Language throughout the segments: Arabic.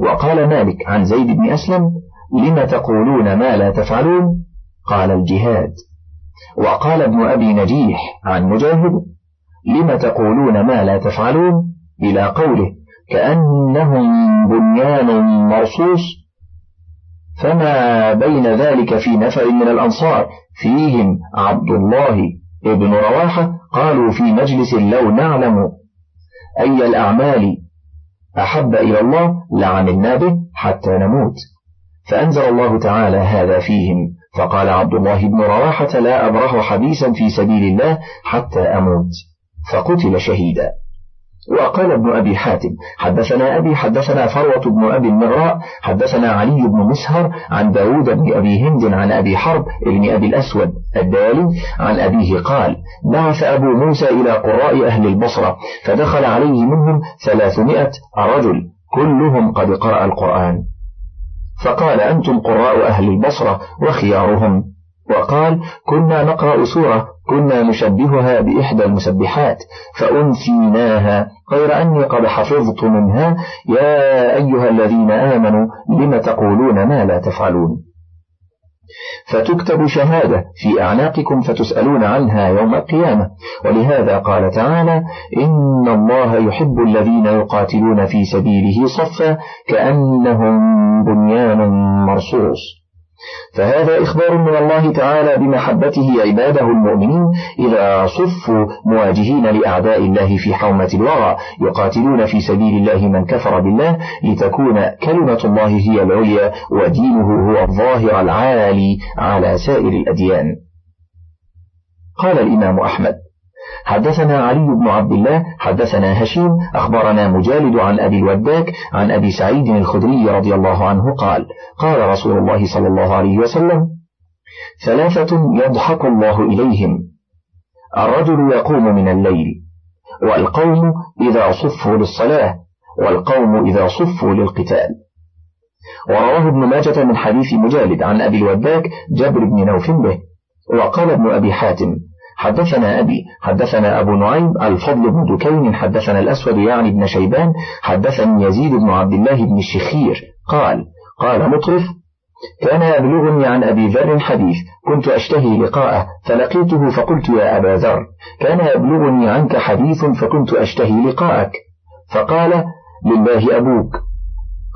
وقال مالك عن زيد بن أسلم لم تقولون ما لا تفعلون؟ قال الجهاد. وقال ابن أبي نجيح عن مجاهد لم تقولون ما لا تفعلون؟ إلى قوله كأنهم بنيان مرصوص فما بين ذلك في نفر من الأنصار؟ فيهم عبد الله ابن رواحة قالوا في مجلس لو نعلم أي الأعمال أحب إلى الله لعملنا به حتى نموت. فأنزل الله تعالى هذا فيهم فقال عبد الله بن رواحة لا أبرح حديثا في سبيل الله حتى أموت. فقتل شهيدا. وقال ابن أبي حاتم حدثنا أبي حدثنا فروة بن أبي المراء حدثنا علي بن مسهر عن داود بن أبي هند عن أبي حرب ابن أبي الأسود الدالي عن أبيه قال بعث أبو موسى إلى قراء أهل البصرة فدخل عليه منهم ثلاثمائة رجل كلهم قد قرأ القرآن. فقال أنتم قراء أهل البصرة وخيارهم. وقال كنا نقرأ سورة كنا نشبهها بإحدى المسبحات فأنسيناها غير أني قد حفظت منها. يا أيها الذين آمنوا لم تقولون ما لا تفعلون؟ فتكتب شهادة في أعناقكم فتسألون عنها يوم القيامة. ولهذا قال تعالى إن الله يحب الذين يقاتلون في سبيله صفا كأنهم بنيان مرصوص. فهذا إخبار من الله تعالى بمحبته عباده المؤمنين إذا صفوا مواجهين لأعداء الله في حومة الوغى يقاتلون في سبيل الله من كفر بالله لتكون كلمة الله هي العليا ودينه هو الظاهر العالي على سائر الأديان. قال الإمام أحمد حدثنا علي بن عبد الله حدثنا هشيم أخبرنا مجالد عن أبي الوداك عن أبي سعيد الخدري رضي الله عنه قال قال رسول الله صلى الله عليه وسلم ثلاثة يضحك الله إليهم الرجل يقوم من الليل والقوم إذا صفوا للصلاة والقوم إذا صفوا للقتال. ورواه ابن ماجة من حديث مجالد عن أبي الوداك جابر بن نوف به وقال ابن أبي حاتم حدثنا أبي حدثنا أبو نعيم الفضل بن دكين حدثنا الأسود يعني بن شيبان حدثني يزيد بن عبد الله بن الشخير قال قال مطرف كان يبلغني عن أبي ذر حديث كنت أشتهي لقاءه فلقيته فقلت يا أبا ذر كان يبلغني عنك حديث فكنت أشتهي لقاءك. فقال لله أبوك.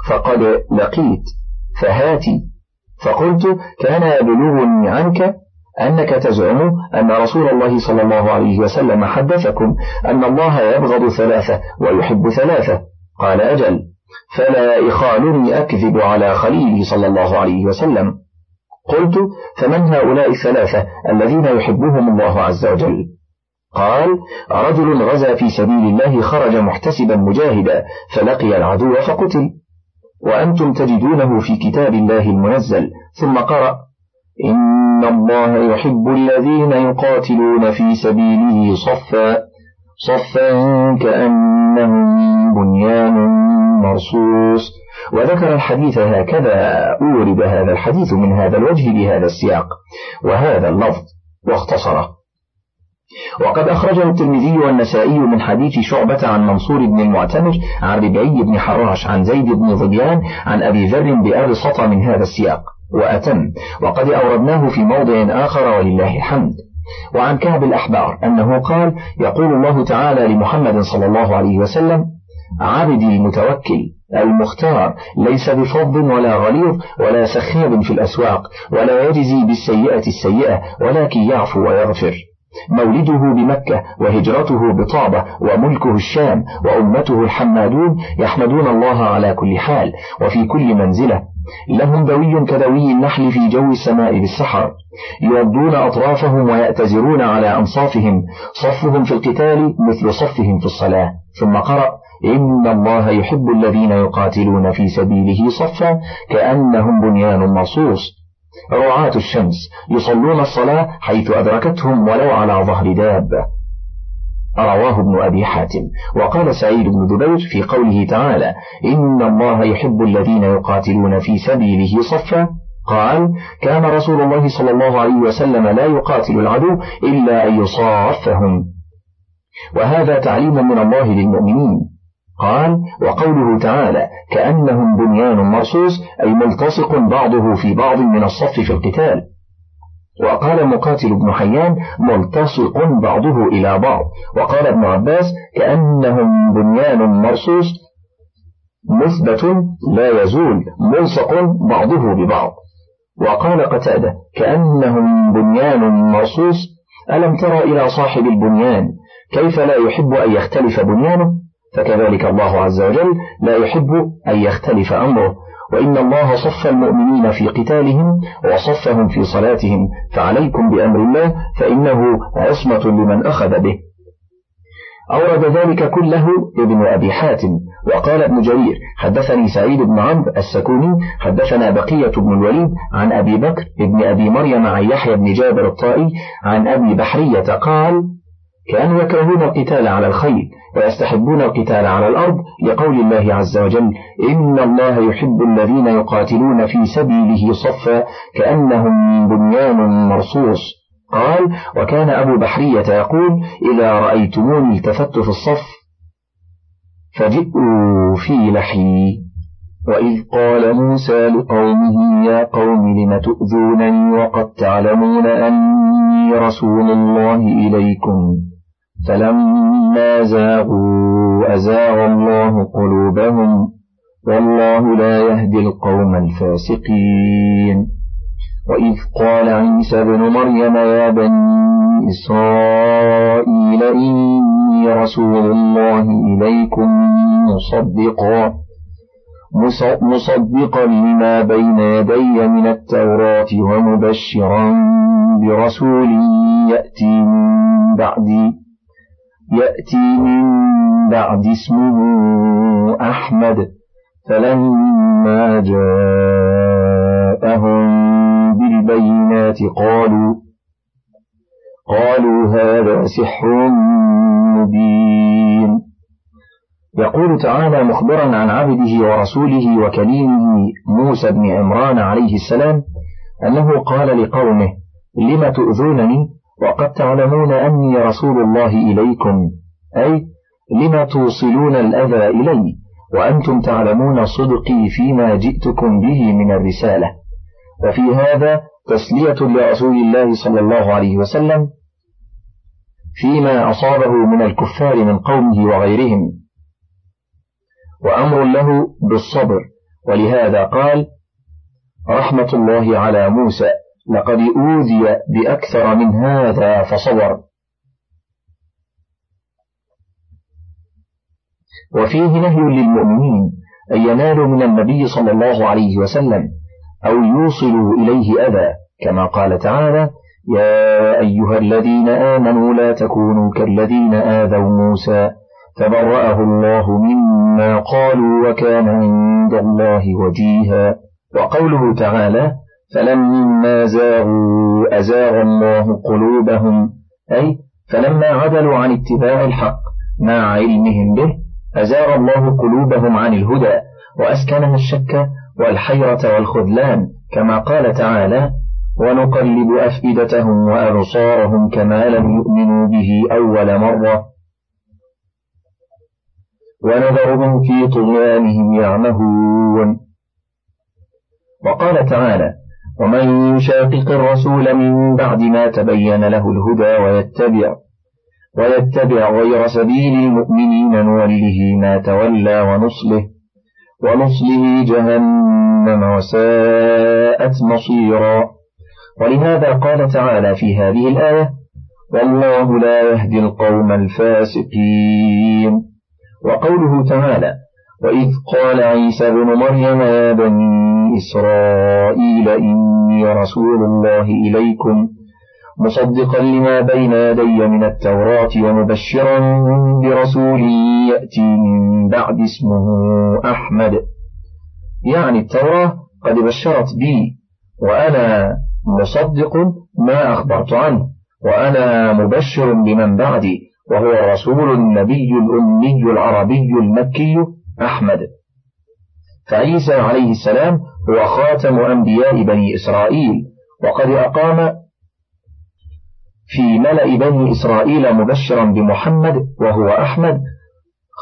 فقد لقيت. فهاتي. فقلت كان يبلغني عنك أنك تزعم أن رسول الله صلى الله عليه وسلم حدثكم أن الله يبغض ثلاثة ويحب ثلاثة. قال أجل. فلا إخالني أكذب على خليله صلى الله عليه وسلم. قلت فمن هؤلاء الثلاثة الذين يحبهم الله عز وجل؟ قال رجل غزا في سبيل الله خرج محتسبا مجاهدا فلقي العدو فقتل. وأنتم تجدونه في كتاب الله المنزل ثم قرأ. إن الله يحب الذين يقاتلون في سبيله صفا صفا كأنهم بنيان مرصوص. وذكر الحديث هكذا أورد هذا الحديث من هذا الوجه بهذا السياق وهذا اللفظ واختصره. وقد أخرجه الترمذي والنسائي من حديث شعبة عن منصور بن المعتمر عن ربعي بن حراش عن زيد بن ظبيان عن أبي ذر بأبسط من هذا السياق. وأتم. وقد أوردناه في موضع آخر ولله الحمد. وعن كعب الأحبار أنه قال يقول الله تعالى لمحمد صلى الله عليه وسلم عبدي المتوكل المختار ليس بفض ولا غليظ ولا سخاب في الأسواق ولا يجزي بالسيئة السيئة ولكن يعفو ويغفر. مولده بمكة وهجرته بطابة وملكه الشام وأمته الحمادون يحمدون الله على كل حال وفي كل منزلة. لهم دوي كدوي النحل في جو السماء بالسحر يودون أطرافهم ويأتزرون على أنصافهم صفهم في القتال مثل صفهم في الصلاة. ثم قرأ إن الله يحب الذين يقاتلون في سبيله صفا كأنهم بنيان مرصوص رعاة الشمس يصلون الصلاة حيث أدركتهم ولو على ظهر دابة. رواه ابن أبي حاتم. وقال سعيد بن جبير في قوله تعالى إن الله يحب الذين يقاتلون في سبيله صفا. قال كان رسول الله صلى الله عليه وسلم لا يقاتل العدو إلا أن يصافهم. وهذا تعليم من الله للمؤمنين. قال وقوله تعالى كأنهم بنيان مرصوص أي ملتصق بعضه في بعض من الصف في القتال. وقال مقاتل بن حيان ملتصق بعضه إلى بعض. وقال ابن عباس كأنهم بنيان مرصوص مثبت لا يزول ملصق بعضه ببعض. وقال قتادة كأنهم بنيان مرصوص. ألم تر إلى صاحب البنيان كيف لا يحب أن يختلف بنيانه؟ فكذلك الله عز وجل لا يحب أن يختلف أمره. وإن الله صف المؤمنين في قتالهم وصفهم في صلاتهم فعليكم بأمر الله فإنه عصمة لمن أخذ به. أورد ذلك كله ابن أبي حاتم وقال ابن جرير حدثني سعيد بن عمرو السكوني حدثنا بقية بن الوليد عن أبي بكر ابن أبي مريم عن يحيى بن جابر الطائي عن أبي بحرية قال كانوا يكرهون القتال على الخيل ويستحبون القتال على الأرض لقول الله عز وجل إن الله يحب الذين يقاتلون في سبيله صفا كأنهم بنيان مرصوص. قال وكان أبو بحرية يقول إذا رأيتموني التفت في الصف فجئوا في لحي. وإذ قال موسى لقومه يا قوم لم تؤذونني وقد تعلمون أني رسول الله إليكم. فلما زاغوا أزاغ الله قلوبهم والله لا يهدي القوم الفاسقين وإذ قال عيسى بن مريم يا بني إسرائيل إني رسول الله إليكم مصدقا مصدقا لما بين يدي من التوراة ومبشرا برسول يأتي من بعدي يأتي من بعد اسمه أحمد فلما جاءهم بالبينات قالوا قالوا هذا سحر مبين. يقول تعالى مخبرا عن عبده ورسوله وكليمه موسى بن عمران عليه السلام أنه قال لقومه لم تؤذونني؟ وقد تعلمون أني رسول الله إليكم. أي لما توصلون الأذى إلي وأنتم تعلمون صدقي فيما جئتكم به من الرسالة. وفي هذا تسلية لرسول الله صلى الله عليه وسلم فيما أصابه من الكفار من قومه وغيرهم. وأمر له بالصبر ولهذا قال رحمة الله على موسى. لقد أوذي بأكثر من هذا فصبر وفيه نهي للمؤمنين أن ينالوا من النبي صلى الله عليه وسلم أو يوصلوا إليه أذى كما قال تعالى يا أيها الذين آمنوا لا تكونوا كالذين آذوا موسى فبرأه الله مما قالوا وكان عند الله وجيها. وقوله تعالى فلما زاغوا أزاغ الله قلوبهم. أي فلما عدلوا عن اتباع الحق مع علمهم به أزاغ الله قلوبهم عن الهدى وأسكنها الشك والحيرة والخذلان كما قال تعالى ونقلب أفئدتهم وأبصارهم كما لم يؤمنوا به أول مرة. ونذرهم في طغيانهم يعمهون. وقال تعالى ومن يشاقق الرسول من بعد ما تبين له الهدى ويتبع ويتبع غير سبيل المؤمنين نوله ما تولى ونصله ونصله جهنم وساءت مصيرا. ولهذا قال تعالى في هذه الآية والله لا يهدي القوم الفاسقين وقوله تعالى وإذ قال عيسى بن مريم يا بني إسرائيل إني رسول الله إليكم مصدقا لما بين يدي من التوراة ومبشرا برسول يأتي من بعد اسمه أحمد. يعني التوراة قد بشرت بي وأنا مصدق ما أخبرت عنه وأنا مبشر بمن بعدي وهو الرسول النبي الأمي العربي المكي أحمد. فعيسى عليه السلام هو خاتم أنبياء بني إسرائيل وقد أقام في ملأ بني إسرائيل مبشرا بمحمد وهو أحمد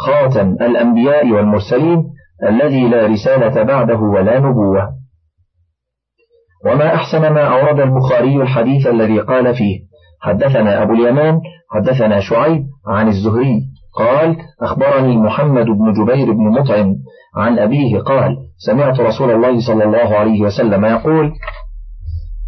خاتم الأنبياء والمرسلين الذي لا رسالة بعده ولا نبوة. وما أحسن ما أورد البخاري الحديث الذي قال فيه حدثنا أبو اليمان حدثنا شعيب عن الزهري. قال أخبرني محمد بن جبير بن مطعم عن أبيه قال سمعت رسول الله صلى الله عليه وسلم يقول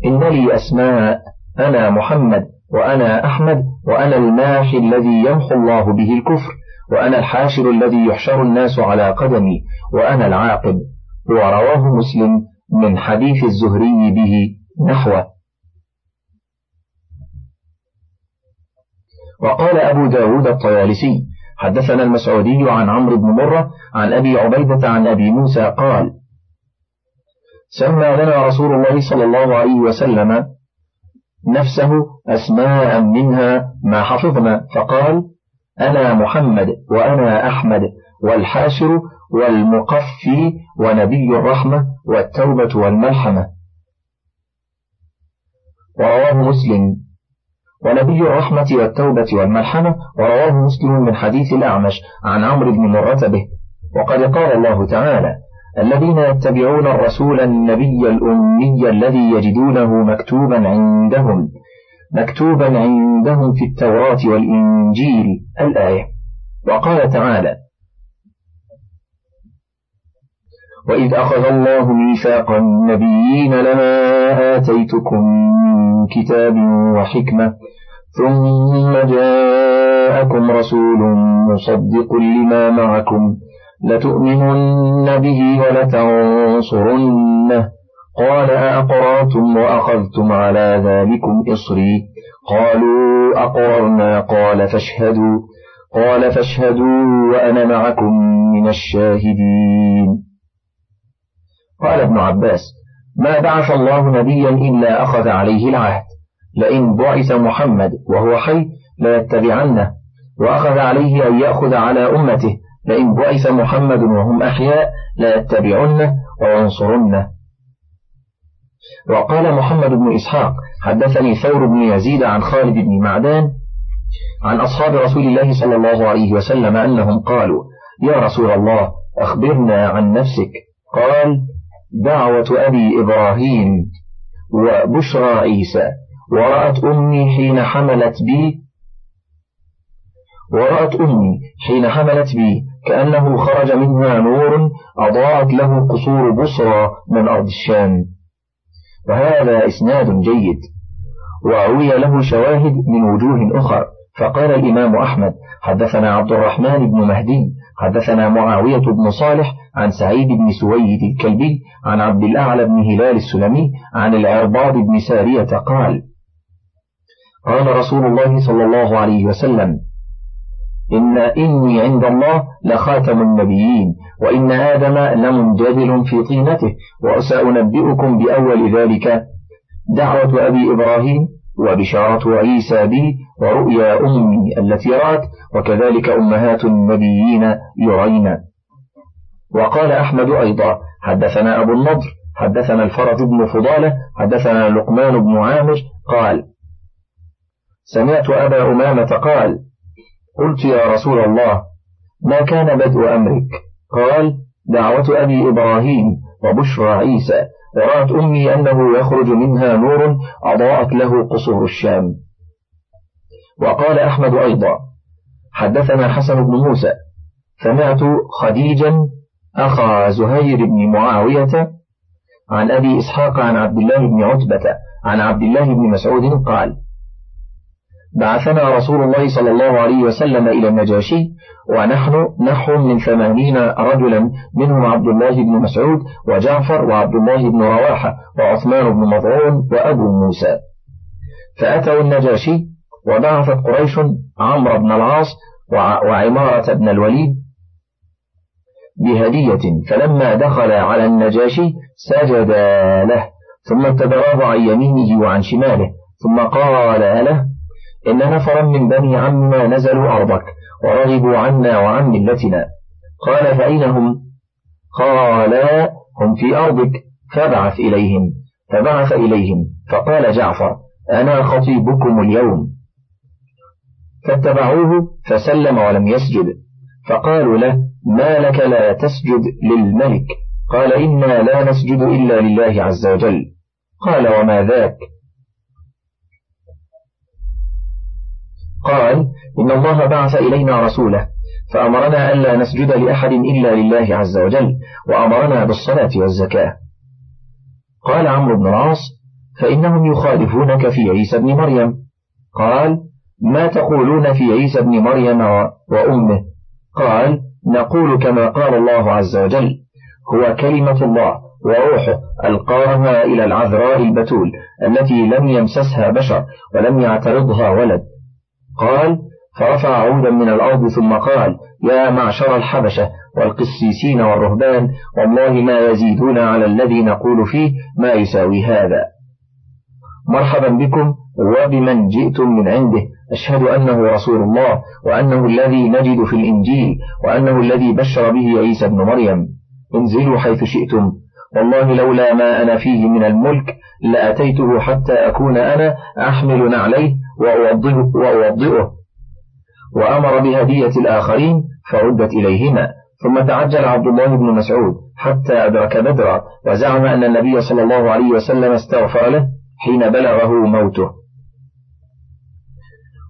إن لي أسماء أنا محمد وأنا أحمد وأنا الماحي الذي يمحو الله به الكفر وأنا الحاشر الذي يحشر الناس على قدمي وأنا العاقب. ورواه مسلم من حديث الزهري به نحوه. وقال أبو داود الطيالسي حدثنا المسعودي عن عمرو بن مرة عن أبي عبيدة عن أبي موسى قال سمى لنا رسول الله صلى الله عليه وسلم نفسه أسماء منها ما حفظنا فقال أنا محمد وأنا أحمد والحاشر والمقفي ونبي الرحمة والتوبة والملحمة ورواه مسلم. ونبي الرحمة والتوبة والملحمة ورواه مسلم من حديث الأعمش عن عمرو بن مرة به وقد قال الله تعالى الذين يتبعون الرسول النبي الأمي الذي يجدونه مكتوبا عندهم مكتوبا عندهم في التوراة والإنجيل الآية. وقال تعالى وإذ أخذ الله ميثاق النبيين لما آتيتكم من كتاب وحكمة ثم جاءكم رسول مصدق لما معكم لتؤمنن به ولتنصرنه قال أأقررتم وأخذتم على ذلكم إصري قالوا أقررنا قال فاشهدوا قال فاشهدوا وأنا معكم من الشاهدين قال ابن عباس ما بعث الله نبيا إلا أخذ عليه العهد. لئن بعث محمد وهو حي ليتبعنه وأخذ عليه أن يأخذ على أمته. لئن بعث محمد وهم أحياء ليتبعنه وينصرنه. وقال محمد بن إسحاق حدثني ثور بن يزيد عن خالد بن معدان عن أصحاب رسول الله صلى الله عليه وسلم أنهم قالوا يا رسول الله أخبرنا عن نفسك. قال دعوة أبي إبراهيم وبشرى عيسى. ورأت أمي حين حملت بي ورأت أمي حين حملت بي. كأنه خرج منها نور أضاءت له قصور بصرى من أرض الشام. وهذا إسناد جيد. وعوي له شواهد من وجوه أخر فقال الإمام أحمد حدثنا عبد الرحمن بن مهدي حدثنا معاوية بن صالح عن سعيد بن سويد الكلبي عن عبد الأعلى بن هلال السلمي عن العرباض بن سارية قال قال رسول الله صلى الله عليه وسلم إن إني عند الله لخاتم النبيين وإن آدم لمنجدل في طينته وسأنبئكم بأول ذلك. دعوة أبي إبراهيم وبشارة عيسى بي ورؤيا أمي التي رأت وكذلك أمهات النبيين يرين وقال أحمد أيضا حدثنا أبو النضر حدثنا الفرج بن فضالة حدثنا لقمان بن عامر قال سمعت أبا أمامة قال قلت يا رسول الله ما كان بدء أمرك؟ قال دعوة أبي إبراهيم وبشرى عيسى. ورأت أمي أنه يخرج منها نور أضاءت له قصور الشام. وقال أحمد أيضا حدثنا حسن بن موسى سمعت خديجا أخا زهير بن معاوية عن أبي إسحاق عن عبد الله بن عتبة عن عبد الله بن مسعود قال بعثنا رسول الله صلى الله عليه وسلم إلى النجاشي ونحن نحو من ثمانين رجلا منهم عبد الله بن مسعود وجعفر وعبد الله بن رواحة وعثمان بن مظعون وأبو موسى. فأتوا النجاشي وبعثت قريش عمرو بن العاص وعمارة بن الوليد بهدية. فلما دخل على النجاشي سجد له ثم اتبعاه عن يمينه وعن شماله ثم قال له إن نفرا من بني عمنا نزلوا أرضك ورغبوا عنا وعن ملتنا. قال فأين هم؟ قال هم في أرضك. فبعث إليهم. فبعث إليهم. فقال جعفر أنا خطيبكم اليوم. فاتبعوه فسلم ولم يسجد. فقالوا له ما لك لا تسجد للملك؟ قال إنا لا نسجد إلا لله عز وجل. قال وما ذاك؟ قال إن الله بعث إلينا رسوله فأمرنا ألا نسجد لأحد إلا لله عز وجل وأمرنا بالصلاة والزكاة. قال عمرو بن العاص فإنهم يخالفونك في عيسى بن مريم. قال ما تقولون في عيسى بن مريم وأمه؟ قال نقول كما قال الله عز وجل هو كلمة الله وروحه ألقاها إلى العذراء البتول التي لم يمسسها بشر ولم يعترضها ولد. قال فرفع عودا من الأرض ثم قال يا معشر الحبشة والقسيسين والرهبان والله ما يزيدون على الذي نقول فيه ما يساوي هذا. مرحبا بكم وبمن جئتم من عنده. أشهد أنه رسول الله وأنه الذي نجد في الإنجيل وأنه الذي بشر به عيسى بن مريم. انزلوا حيث شئتم. والله لولا ما أنا فيه من الملك لأتيته حتى أكون أنا أحمل نعليه وأوضئه, وأمر بهدية الآخرين فردت إليهما. ثم تعجل عبد الله بن مسعود حتى أدرك بدرا وزعم أن النبي صلى الله عليه وسلم استغفر له حين بلغه موته.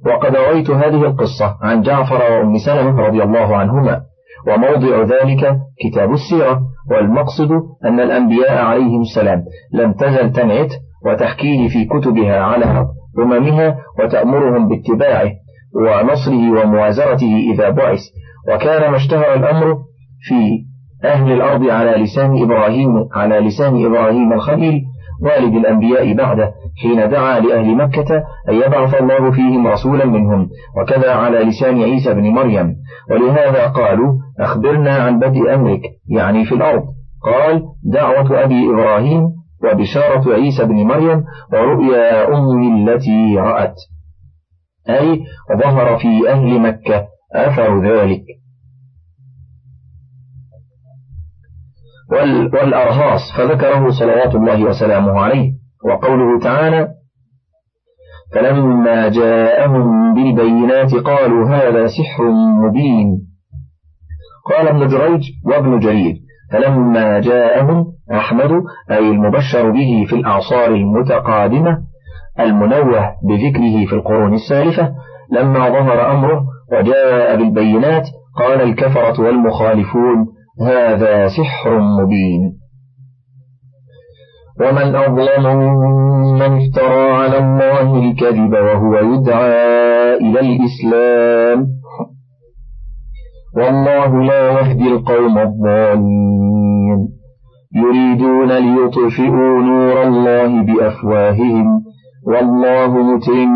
وقد رويت هذه القصة عن جعفر وأم سلمة رضي الله عنهما. وموضع ذلك كتاب السيرة والمقصد أن الأنبياء عليهم السلام لم تزل تنعت وتحكيه في كتبها على أممها وتأمرهم باتباعه ونصره وموازرته إذا بعث. وكان ما اشتهر الأمر في أهل الأرض على لسان إبراهيم على لسان إبراهيم الخليل والد الأنبياء بعده حين دعا لأهل مكة أن يبعث الله فيهم رسولا منهم وكذا على لسان عيسى بن مريم. ولهذا قالوا أخبرنا عن بدء أمرك يعني في الأرض. قال دعوة أبي إبراهيم وبشارة عيسى بن مريم ورؤيا أمه التي رأت. أي ظهر في أهل مكة أثر ذلك. والأرهاص فذكره صلوات الله وسلامه عليه. وقوله تعالى فلما جاءهم بالبينات قالوا هذا سحر مبين. قال ابن جريج وابن جرير فلما جاءهم أحمد أي المبشر به في الأعصار المتقادمة المنوه بذكره في القرون السالفة لما ظهر أمره وجاء بالبينات قال الكفرة والمخالفون هذا سحر مبين. ومن أظلم من افترى على الله الكذب وهو يدعى إلى الإسلام. والله لا يهدي القوم الظالمين يريدون ليطفئوا نور الله بأفواههم. والله متم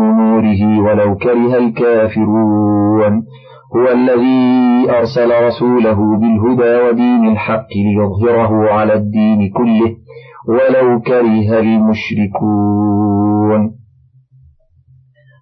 نوره ولو كره الكافرون. هو الذي أرسل رسوله بالهدى ودين الحق ليظهره على الدين كله. ولو كره المشركون.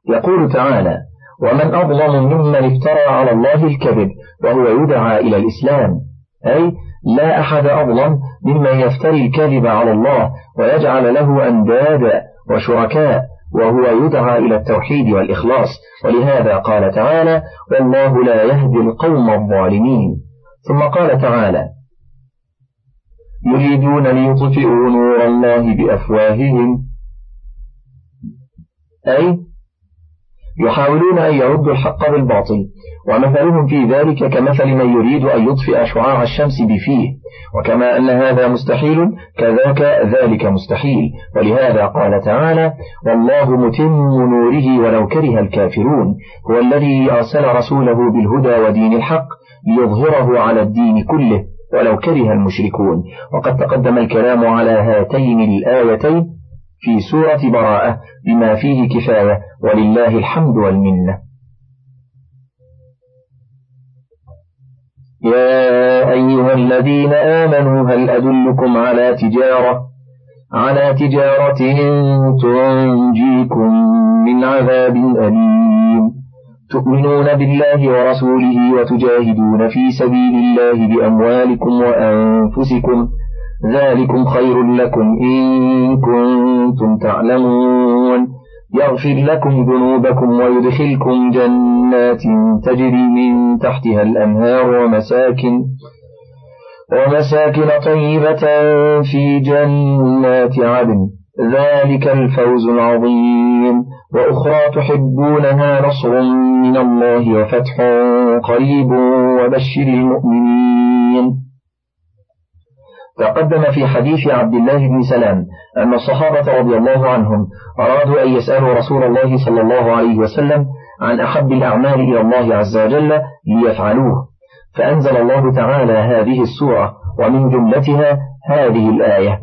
يقول تعالى ومن أظلم ممن افترى على الله الكذب وهو يدعى إلى الإسلام. أي لا أحد أظلم ممن يفتري الكذب على الله ويجعل له أندادا وشركاء وهو يدعى إلى التوحيد والإخلاص. ولهذا قال تعالى والله لا يهدي القوم الظالمين. ثم قال تعالى يريدون ليطفئوا نور الله بأفواههم. أي يحاولون أن يردوا الحق بالباطل ومثلهم في ذلك كمثل من يريد أن يطفئ شعاع الشمس بفيه وكما أن هذا مستحيل كذاك ذلك مستحيل. ولهذا قال تعالى والله متم نوره ولو كره الكافرون هو الذي أرسل رسوله بالهدى ودين الحق ليظهره على الدين كله ولو كره المشركون. وقد تقدم الكلام على هاتين الآيتين في سورة براءة بما فيه كفاية ولله الحمد والمنة. يا أيها الذين آمنوا هل أدلكم على تجارة؟ على تجارة تنجيكم من عذاب أليم. تؤمنون بالله ورسوله وتجاهدون في سبيل الله بأموالكم وأنفسكم ذلكم خير لكم إن كنتم تعلمون. يغفر لكم ذنوبكم ويدخلكم جنات تجري من تحتها الأنهار ومساكن ومساكن طيبة في جنات عدن. ذلك الفوز العظيم. وأخرى تحبونها نصر من الله وفتح قريب وبشر المؤمنين. تقدم في حديث عبد الله بن سلام أن الصحابة رضي الله عنهم أرادوا أن يسألوا رسول الله صلى الله عليه وسلم عن أحب الأعمال إلى الله عز وجل ليفعلوه. فأنزل الله تعالى هذه السورة ومن جملتها هذه الآية.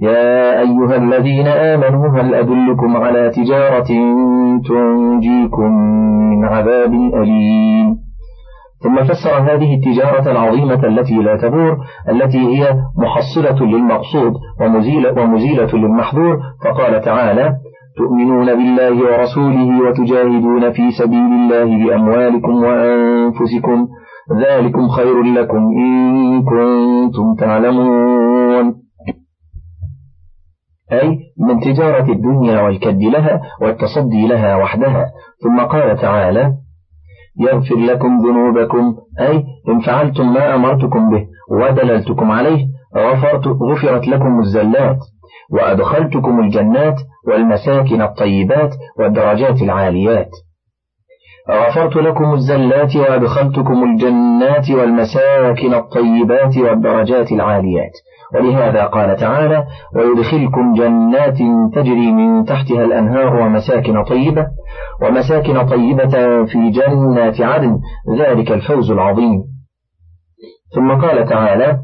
يا أيها الذين آمنوا هل أدلكم على تجارة تنجيكم من عذاب أليم؟ ثم فسر هذه التجارة العظيمة التي لا تبور التي هي محصلة للمقصود ومزيلة, ومزيلة للمحظور. فقال تعالى تؤمنون بالله ورسوله وتجاهدون في سبيل الله بأموالكم وأنفسكم ذلكم خير لكم إن كنتم تعلمون. أي من تجارة الدنيا والكد لها والتصدي لها وحدها. ثم قال تعالى يغفر لكم ذنوبكم. أي إن فعلتم ما أمرتكم به ودللتكم عليه غفرت غفرت لكم الزلات وأدخلتكم الجنات والمساكن الطيبات والدرجات العاليات. غفرت لكم الزلات وأدخلتكم الجنات والمساكن الطيبات والدرجات العاليات. ولهذا قال تعالى ويدخلكم جنات تجري من تحتها الأنهار ومساكن طيبة ومساكن طيبة في جنات عدن. ذلك الفوز العظيم. ثم قال تعالى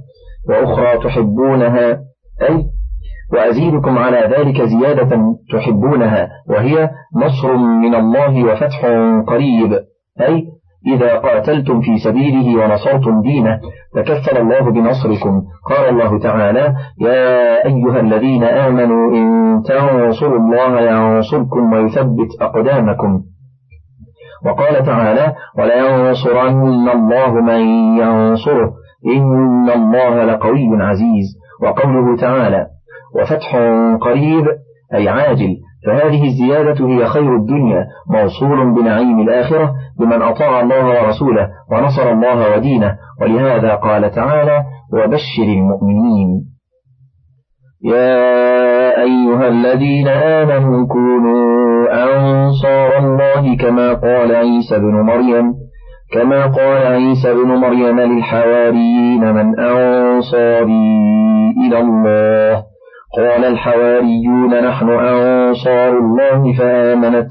وأخرى تحبونها أي وأزيدكم على ذلك زيادة تحبونها وهي نصر من الله وفتح قريب. أي إذا قاتلتم في سبيله ونصرتم دينه تكفل الله بنصركم. قال الله تعالى يا أيها الذين آمنوا إن تنصروا الله ينصركم ويثبت أقدامكم. وقال تعالى ولينصرن الله من ينصره. إن الله لقوي عزيز. وقوله تعالى وفتح قريب أي عاجل فهذه الزيادة هي خير الدنيا موصول بنعيم الآخرة لمن أطاع الله ورسوله ونصر الله ودينه ولهذا قال تعالى وبشر المؤمنين يا أيها الذين آمنوا كونوا أنصار الله كما قال عيسى بن مريم كما قال عيسى بن مريم للحواريين من أنصاري إلى الله قال الحواريون نحن أنصار الله فآمنت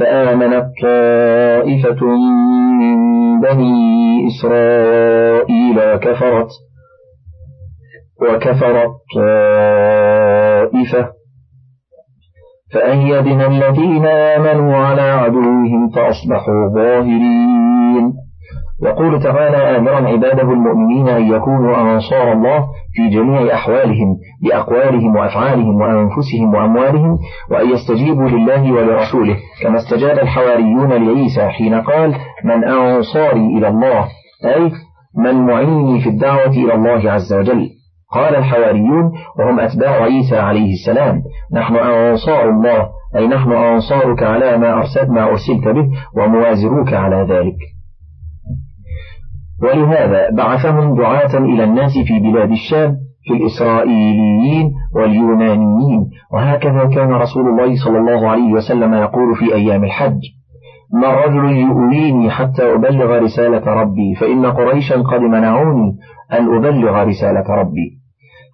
فآمنت طائفة من بني إسرائيل وكفرت وكفرت طائفة. فأيدنا الذين آمنوا على عدوهم فأصبحوا ظاهرين. يقول تعالى آمرا عباده المؤمنين أن يكونوا أنصار الله في جميع أحوالهم بأقوالهم وأفعالهم وأنفسهم وأموالهم وأن يستجيبوا لله ولرسوله. كما استجاب الحواريون لعيسى حين قال من أنصاري إلى الله؟ أي من معيني في الدعوة إلى الله عز وجل. قال الحواريون وهم أتباع عيسى عليه السلام. نحن أنصار الله. أي نحن أنصارك على ما أرسلت ما أرسلت به وموازروك على ذلك. ولهذا بعثهم دعاة إلى الناس في بلاد الشام في الإسرائيليين واليونانيين. وهكذا كان رسول الله صلى الله عليه وسلم يقول في أيام الحج ما رجل يؤويني حتى أبلغ رسالة ربي فإن قريشا قد منعوني أن أبلغ رسالة ربي.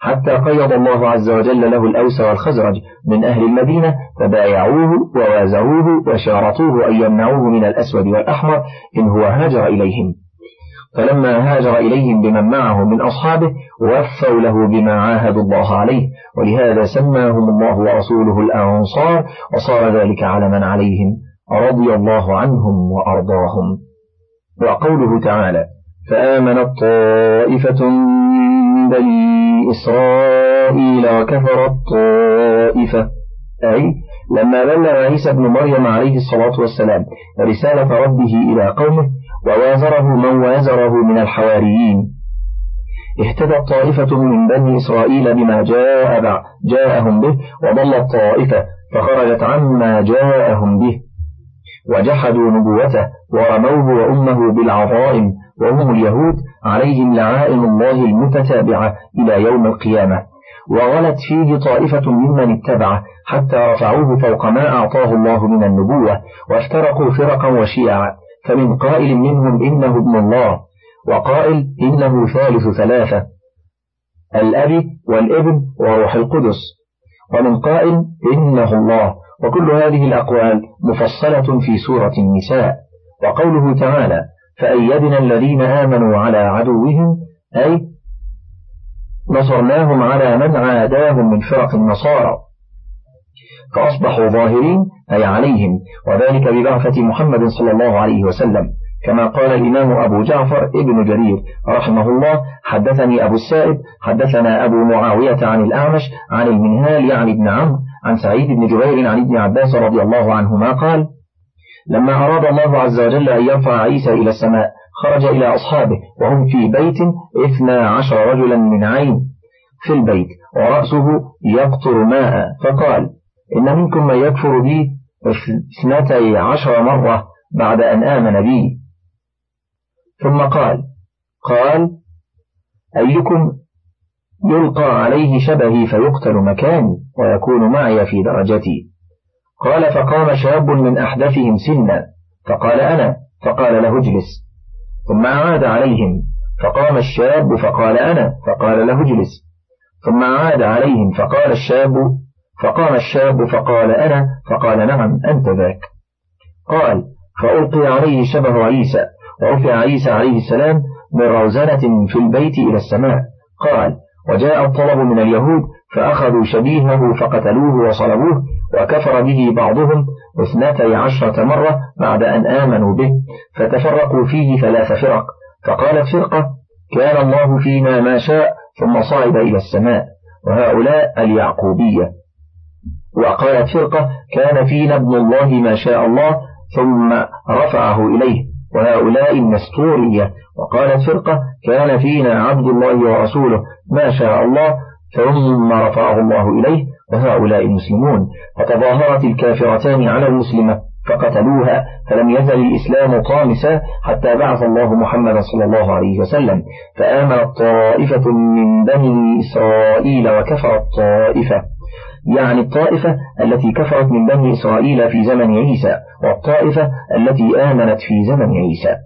حتى قيض الله عز وجل له الأوس والخزرج من أهل المدينة فبايعوه ووازروه وشارطوه أن يمنعوه من الأسود والأحمر إن هو هاجر إليهم. فلما هاجر إليهم بمن معه من أصحابه وفوا له بما عاهدوا الله عليه. ولهذا سماهم الله ورسوله الأنصار وصار ذلك علما عليهم رضي الله عنهم وأرضاهم. وقوله تعالى فآمنت طائفة من بني إسرائيل وكفرت طائفة. أي لما بلغ عيسى بن مريم عليه الصلاة والسلام رسالة ربه إلى قومه ووازره من وازره من الحواريين. اهتدت طائفة من بني إسرائيل بما جاء جاءهم به وضلت طائفة فخرجت عما جاءهم به. وجحدوا نبوته ورموه وأمه بالعظائم وهم اليهود عليهم لعائن الله المتتابعة إلى يوم القيامة. وغلت فيه طائفة ممن اتبعه حتى رفعوه فوق ما أعطاه الله من النبوة وافترقوا فرقا وشيعا. فمن قائل منهم إنه ابن الله وقائل إنه ثالث ثلاثة الأب والابن وروح القدس. ومن قائل إنه الله وكل هذه الأقوال مفصلة في سورة النساء. وقوله تعالى فأيدنا الذين آمنوا على عدوهم أي نصرناهم على من عاداهم من فرق النصارى. فأصبحوا ظاهرين أي عليهم وذلك ببعثة محمد صلى الله عليه وسلم. كما قال الإمام أبو جعفر ابن جرير رحمه الله حدثني أبو السائب حدثنا أبو معاوية عن الأعمش عن المنهال يعني ابن عمرو عن سعيد بن جبير عن ابن عباس رضي الله عنهما قال لما أراد الله عز وجل أن يرفع عيسى إلى السماء خرج إلى أصحابه وهم في بيت اثنا عشر رجلا من عين في البيت ورأسه يقطر ماء فقال إن منكم من يكفر بي اثنتي عشر مرة بعد أن آمن بي. ثم قال قال أيكم يلقى عليه شبهي فيقتل مكاني ويكون معي في درجتي. قال فقام شاب من أحدثهم سنا فقال أنا فقال له اجلس. ثم عاد عليهم فقام الشاب فقال أنا فقال له اجلس. ثم عاد عليهم فقال الشاب فقام الشاب فقال أنا؟ فقال نعم أنت ذاك. قال فألقي عليه شبه عيسى ورفع عيسى عليه السلام من روزنة في البيت إلى السماء. قال وجاء الطلب من اليهود فأخذوا شبيهه فقتلوه وصلبوه وكفر به بعضهم اثنتي عشرة مرة بعد أن آمنوا به فتفرقوا فيه ثلاث فرق. فقالت فرقة كان الله فينا ما شاء ثم صعد إلى السماء وهؤلاء اليعقوبية. وقالت فرقة كان فينا ابن الله ما شاء الله ثم رفعه إليه وهؤلاء النستورية. وقالت فرقة كان فينا عبد الله ورسوله ما شاء الله ثم رفعه الله إليه وهؤلاء المسلمون. فتظاهرت الكافرتان على المسلمة فقتلوها فلم يزل الإسلام طامسا حتى بعث الله محمدا صلى الله عليه وسلم. فآمنت طائفة من بني إسرائيل وكفرت طائفة. يعني الطائفة التي كفرت من بني إسرائيل في زمن عيسى والطائفة التي آمنت في زمن عيسى.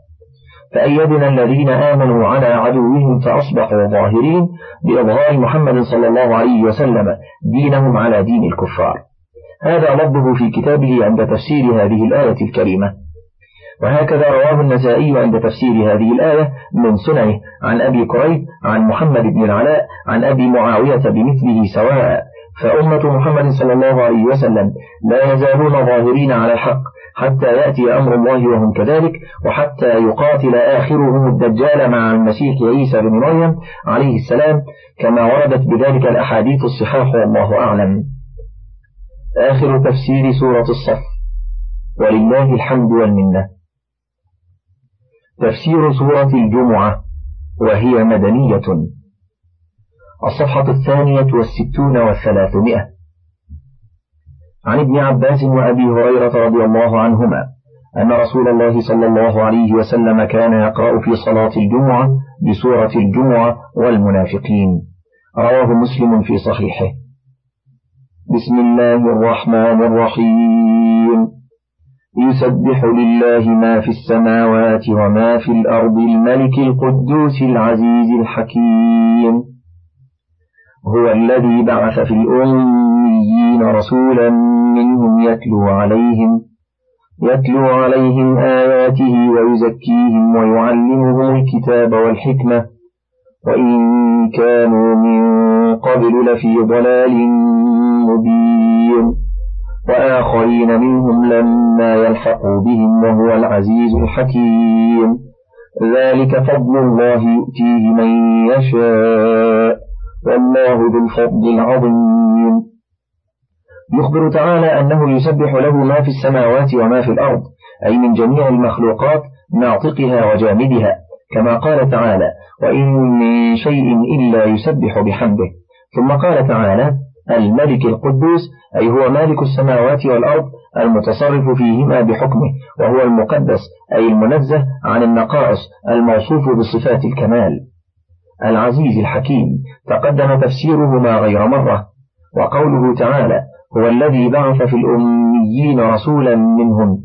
فأيدنا الذين آمنوا على عدوهم فأصبحوا ظاهرين بإظهار محمد صلى الله عليه وسلم دينهم على دين الكفار. هذا لفظه في كتابه عند تفسير هذه الآية الكريمة. وهكذا رواه النسائي عند تفسير هذه الآية من سننه عن أبي كريب عن محمد بن العلاء عن أبي معاوية بمثله سواء. فأمة محمد صلى الله عليه وسلم لا يزالون ظاهرين على الحق حتى يأتي أمر الله وهم كذلك وحتى يقاتل آخرهم الدجال مع المسيح عيسى بن مريم عليه السلام كما وردت بذلك الأحاديث الصحاح والله أعلم. آخر تفسير سورة الصف. ولله الحمد والمنة. تفسير سورة الجمعة وهي مدنية. الصفحة الثانية والستون والثلاثمائة. عن ابن عباس وأبي هريرة رضي الله عنهما أن رسول الله صلى الله عليه وسلم كان يقرأ في صلاة الجمعة بسورة الجمعة والمنافقين. رواه مسلم في صحيحه. بسم الله الرحمن الرحيم. يسبح لله ما في السماوات وما في الأرض الملك القدوس العزيز الحكيم. هو الذي بعث في الأميين رسولا منهم يتلو عليهم يتلو عليهم آياته ويزكيهم ويعلمهم الكتاب والحكمة وإن كانوا من قبل لفي ضلال مبين. وآخرين منهم لما يلحقوا بهم وهو العزيز الحكيم. ذلك فضل الله يؤتيه من يشاء. والله ذو الفضل العظيم. يخبر تعالى أنه يسبح له ما في السماوات وما في الأرض أي من جميع المخلوقات ناطقها وجامدها كما قال تعالى وإن من شيء إلا يسبح بحمده ثم قال تعالى الملك القدوس أي هو مالك السماوات والأرض المتصرف فيهما بحكمه وهو المقدس أي المنزه عن النقائص الموصوف بصفات الكمال العزيز الحكيم تقدم تفسيرهما غير مرة وقوله تعالى هو الذي بعث في الأميين رسولا منهم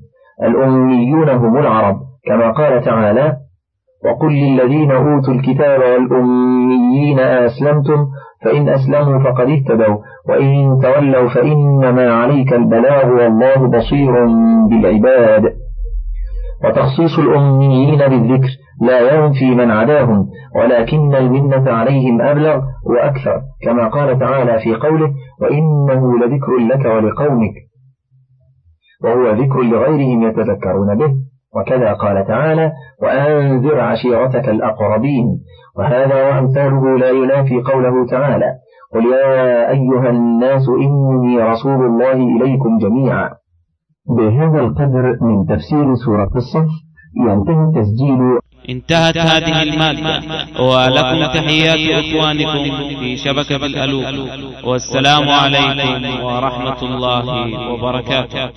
الأميون هم العرب كما قال تعالى وقل للذين أوتوا الكتاب والأميين أسلمتم فإن أسلموا فقد اهتدوا وإن تولوا فإنما عليك البلاغ والله بصير بالعباد. وتخصيص الأميين بالذكر لا ينفي من عداهم ولكن المنة عليهم أبلغ وأكثر كما قال تعالى في قوله وإنه لذكر لك ولقومك وهو ذكر لغيرهم يتذكرون به. وكذا قال تعالى وأنذر عشيرتك الأقربين وهذا وأمثاله لا ينافي قوله تعالى قل يا أيها الناس إني رسول الله إليكم جميعا بهذا القدر من تفسير سورة الصف ينتهي تسجيل انتهت هذه المادة. ولكم تحيات إخوانكم في شبكة الألوف. والسلام عليكم ورحمة الله وبركاته.